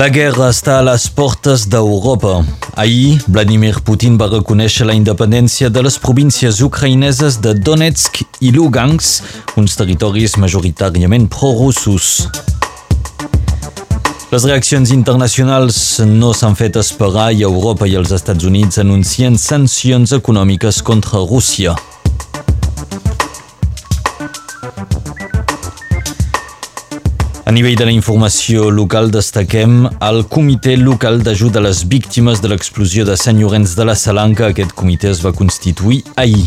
La guerra està a les portes d'Europa. Ahir, Vladimir Putin va reconèixer la independència de les províncies ucraïneses de Donetsk i Lugansk, uns territoris majoritàriament prorussos. Les reaccions internacionals no s'han fet esperar i Europa i els Estats Units anuncien sancions econòmiques contra Rússia. A nivell de la informació local destaquem el Comitè Local d'Ajuda a les Víctimes de l'explosió de Sant Llorenç de la Salanca. Aquest comitè es va constituir ahir.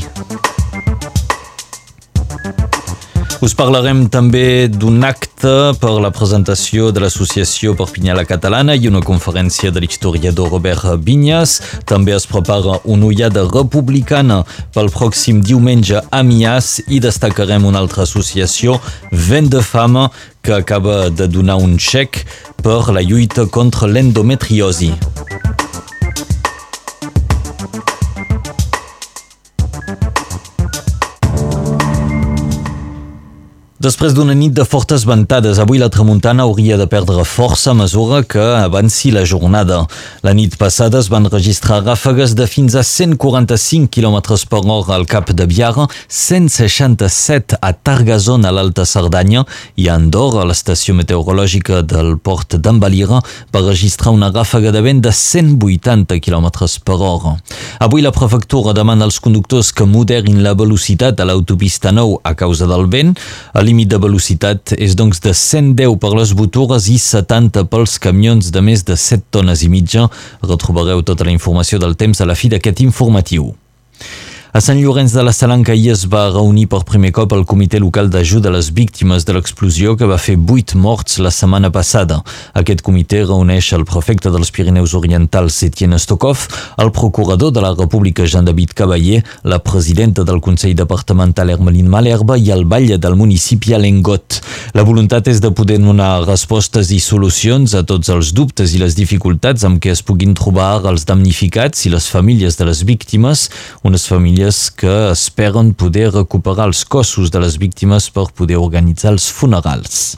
Us parlarem també d'un acte per la presentació de l'Associació Perpinyà la Catalana i una conferència de l'historiador Robert Vinyas. També es prepara una ullada republicana pel pròxim diumenge a Mias i destacarem una altra associació, Vent de Fama, que acaba de donar un xec per la lluita contra l'endometriosi. Després d'una nit de fortes ventades, avui la tramuntana hauria de perdre força a mesura que avanci la jornada. La nit passada es van registrar ràfegues de fins a 145 km per hora al cap de Biara, 167 a Targazon a l'Alta Cerdanya i a Andorra, a l'estació meteorològica del port d'Ambalira, va registrar una ràfega de vent de 180 km per hora. Avui la prefectura demana als conductors que moderin la velocitat a l'autopista 9 a causa del vent. A límit de velocitat és doncs de 110 per les botures i 70 pels camions de més de 7 tones i mitja. Retrobareu tota la informació del temps a la fi d'aquest informatiu. A Sant Llorenç de la Salanca ahir es va reunir per primer cop el Comitè Local d'Ajuda a les Víctimes de l'explosió que va fer 8 morts la setmana passada. Aquest comitè reuneix el prefecte dels Pirineus Orientals, Etienne Stokov, el procurador de la República, Jean-David Cavaller, la presidenta del Consell Departamental, Hermeline Malherba, i el batlle del municipi, Alain. La voluntat és de poder donar respostes i solucions a tots els dubtes i les dificultats amb què es puguin trobar els damnificats i les famílies de les víctimes, unes famílies famílies que esperen poder recuperar els cossos de les víctimes per poder organitzar els funerals.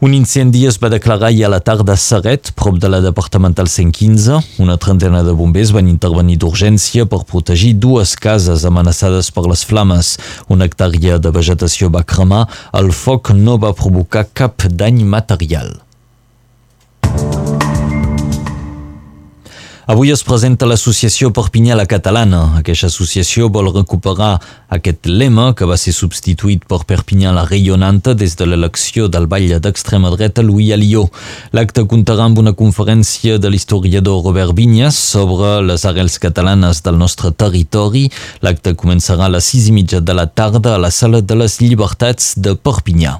Un incendi es va declarar ahir a la tarda a Serret, prop de la departamental 115. Una trentena de bombers van intervenir d'urgència per protegir dues cases amenaçades per les flames. Una hectàrea de vegetació va cremar. El foc no va provocar cap dany material. Avui es presenta l'associació Perpinyà la Catalana. Aquesta associació vol recuperar aquest lema que va ser substituït per Perpinyà la Rayonanta des de l'elecció del ball d'extrema dreta Louis Alió. L'acte comptarà amb una conferència de l'historiador Robert Vinyas sobre les arrels catalanes del nostre territori. L'acte començarà a les sis i mitja de la tarda a la Sala de les Llibertats de Perpinyà.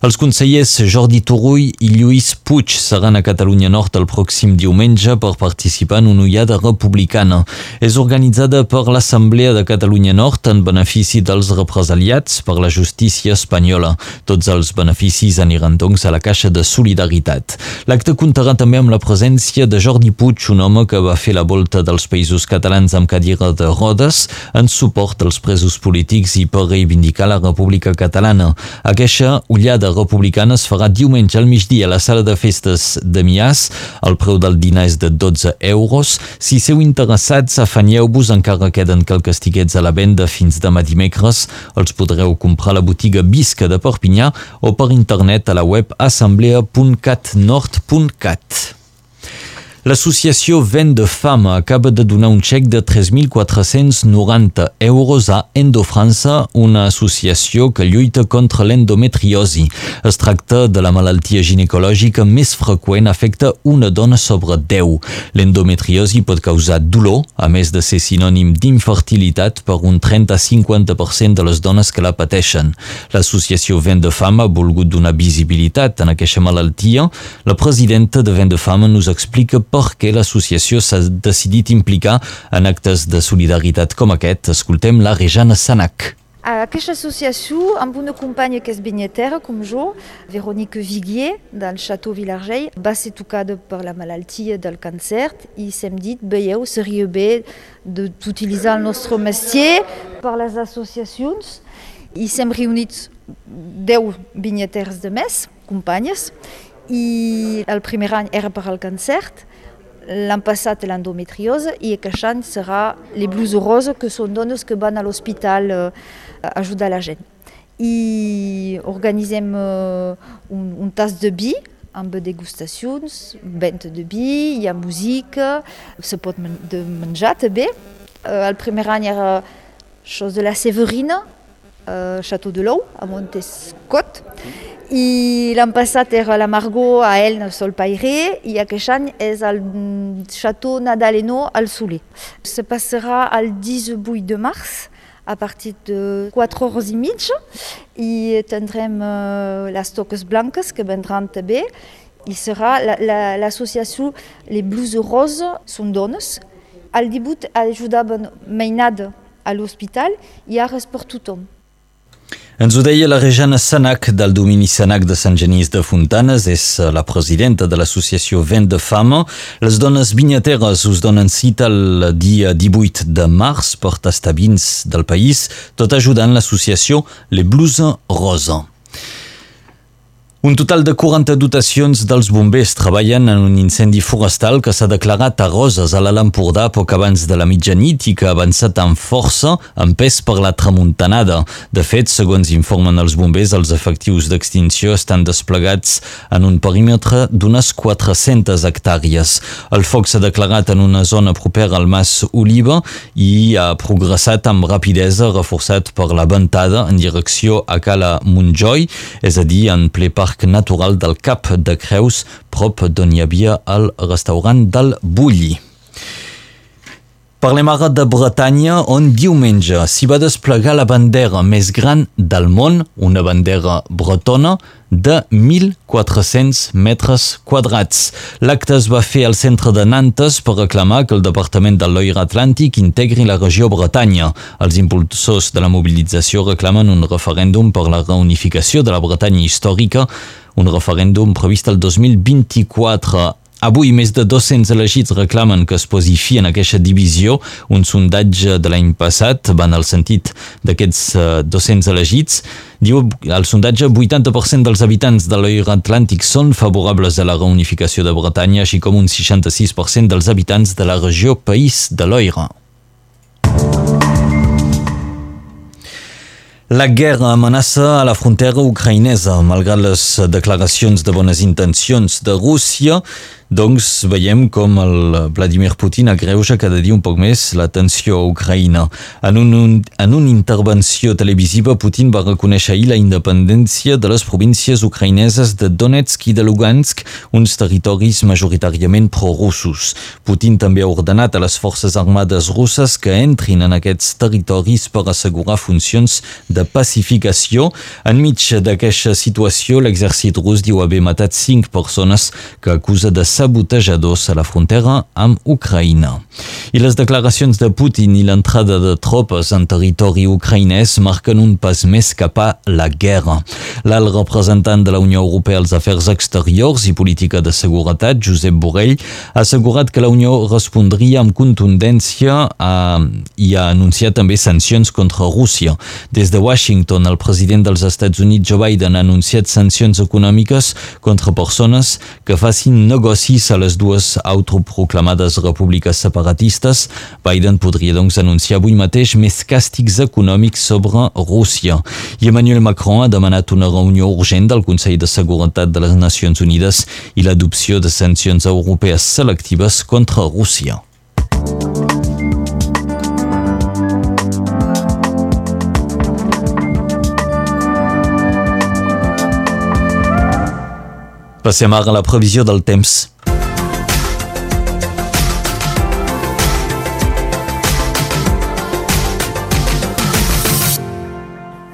Els consellers Jordi Turull i Lluís Puig seran a Catalunya Nord el pròxim diumenge per participar en una ullada republicana. És organitzada per l'Assemblea de Catalunya Nord en benefici dels represaliats per la justícia espanyola. Tots els beneficis aniran doncs a la Caixa de Solidaritat. L'acte comptarà també amb la presència de Jordi Puig, un home que va fer la volta dels països catalans amb cadira de rodes en suport als presos polítics i per reivindicar la República Catalana. Aquesta ullada republicana es farà diumenge al migdia a la sala de festes de Mias. El preu del dinar és de 12 euros. Si seu interessats, afanyeu-vos, encara queden calques tiquets a la venda fins demà dimecres. Els podreu comprar a la botiga Visca de Perpinyà o per internet a la web assemblea.catnord.cat. L'associació Vent de Fama acaba de donar un xec de 3.490 euros a Endofrança, una associació que lluita contra l'endometriosi. Es tracta de la malaltia ginecològica més freqüent, afecta una dona sobre 10. L'endometriosi pot causar dolor, a més de ser sinònim d'infertilitat per un 30-50% de les dones que la pateixen. L'associació Vent de Fama ha volgut donar visibilitat en aquesta malaltia. La presidenta de Vent de Fama nos explica per què l'associació s'ha decidit implicar en actes de solidaritat com aquest. Escoltem la Rejana Sanac. Aquesta associació, amb una companya que és vinyetera com jo, Véronique Viguier, del Château Villargell, va ser tocada per la malaltia del càncer i s'hem dit, veieu, seria bé d'utilitzar el nostre métier per les associacions i s'hem reunit 10 vinyeteres de mes, companyes, i el primer any era per al concert, l'any passat l'endometriose i aquest any serà les blues roses que són dones que van a l'hospital eh, a ajudar la gent. I organitzem eh, un, un tas de vi amb degustacions, vent de vi, hi ha música, se pot men de menjar també. Eh, el primer any era Chose de la Séverine, euh, Château de l'Eau, a Montescot. I l'any passat era la Margot a Elne, Sol Pairé, i aquest any és el Château Nadaleno al Soler. Se passarà el 18 de març, a partir de 4 hores i mitja, i tindrem uh, les toques blanques que vendran també, i serà l'associació la, la, Les Blues Roses, són dones. Al debut ajudaven mainada a l'hospital i ara és per tothom. Ens ho deia la Rejana Sanac del domini Sanac de Sant Genís de Fontanes, és eh, la presidenta de l'associació Vent de Fama. Les dones vinyateres us donen cita el dia 18 de març per tastar vins del país, tot ajudant l'associació Les Blues Rosa. Un total de 40 dotacions dels bombers treballen en un incendi forestal que s'ha declarat a Roses, a l'Alt Empordà, poc abans de la mitjanit i que ha avançat amb força, empès per la tramuntanada. De fet, segons informen els bombers, els efectius d'extinció estan desplegats en un perímetre d'unes 400 hectàrees. El foc s'ha declarat en una zona propera al Mas Oliva i ha progressat amb rapidesa, reforçat per la ventada en direcció a Cala Montjoi, és a dir, en ple parc Parc Natural del Cap de Creus, prop d'on hi havia el restaurant del Bulli. Parlem ara de Bretanya, on diumenge s'hi va desplegar la bandera més gran del món, una bandera bretona, de 1.400 metres quadrats. L'acte es va fer al centre de Nantes per reclamar que el Departament de l'Oir Atlàntic integri la regió Bretanya. Els impulsors de la mobilització reclamen un referèndum per la reunificació de la Bretanya històrica, un referèndum previst el 2024. Avui, més de 200 elegits reclamen que es posi fi en aquesta divisió. Un sondatge de l'any passat va en el sentit d'aquests 200 eh, elegits. Diu el sondatge 80% dels habitants de l'Oir Atlàntic són favorables a la reunificació de Bretanya, així com un 66% dels habitants de la regió País de l'Oir. La guerra amenaça a la frontera ucraïnesa, malgrat les declaracions de bones intencions de Rússia. Doncs veiem com el Vladimir Putin agreuja cada dia un poc més la tensió a Ucraïna. En, un, un, en una intervenció televisiva, Putin va reconèixer ahir la independència de les províncies ucraïneses de Donetsk i de Lugansk, uns territoris majoritàriament prorussos. Putin també ha ordenat a les forces armades russes que entrin en aquests territoris per assegurar funcions de pacificació. Enmig d'aquesta situació, l'exèrcit rus diu haver matat cinc persones que acusa de sabotejadors a la frontera amb Ucraïna. I les declaracions de Putin i l'entrada de tropes en territori ucraïnès marquen un pas més cap a la guerra. L'alt representant de la Unió Europea als Afers Exteriors i Política de Seguretat, Josep Borrell, ha assegurat que la Unió respondria amb contundència a... i ha anunciat també sancions contra Rússia. Des de Washington, el president dels Estats Units, Joe Biden, ha anunciat sancions econòmiques contra persones que facin negoci 6 a les dues autoproclamades repúbliques separatistes, Biden podria doncs anunciar avui mateix més càstigs econòmics sobre Rússia. I Emmanuel Macron ha demanat una reunió urgent del Consell de Seguretat de les Nacions Unides i l'adopció de sancions europees selectives contra Rússia. Passem ara a la previsió del temps.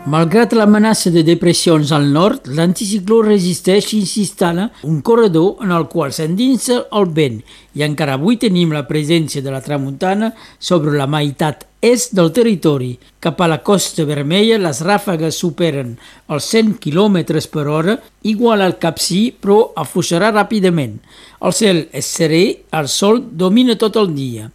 Malgrat l'amenaça de depressions al nord, l'anticicló resisteix i s'instal·la un corredor en el qual s'endinsa el vent i encara avui tenim la presència de la tramuntana sobre la meitat est del territori. Cap a la costa vermella les ràfegues superen els 100 km per hora, igual al Capcí, però afluixarà ràpidament. El cel és serè, el sol domina tot el dia.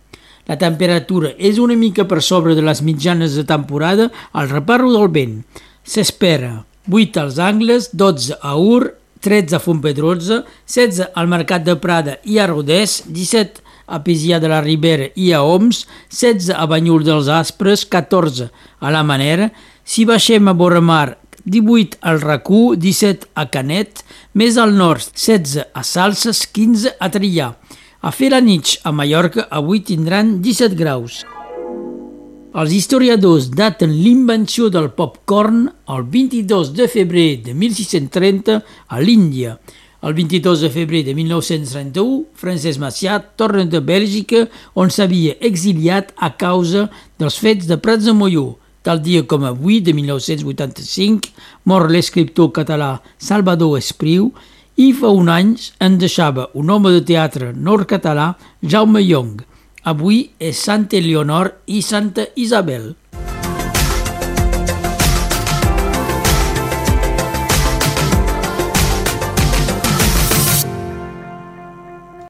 La temperatura és una mica per sobre de les mitjanes de temporada al reparro del vent. S'espera 8 als angles, 12 a Ur, 13 a Fontpedrosa, 16 al Mercat de Prada i a Rodès, 17 a Pisià de la Ribera i a Oms, 16 a Banyul dels Aspres, 14 a la Manera, si baixem a Borremar, 18 al Racú, 17 a Canet, més al nord 16 a Salses, 15 a Trià. A Felanitx, a Mallorca, avui tindran 17 graus. Els historiadors daten l'invenció del popcorn el 22 de febrer de 1630 a l'Índia. El 22 de febrer de 1931, Francesc Macià torna de Bèlgica on s'havia exiliat a causa dels fets de Prats de Molló. Tal dia com avui, de 1985, mor l'escriptor català Salvador Espriu i fa un any en deixava un home de teatre nord-català, Jaume Young. Avui és Santa Eleonor i Santa Isabel.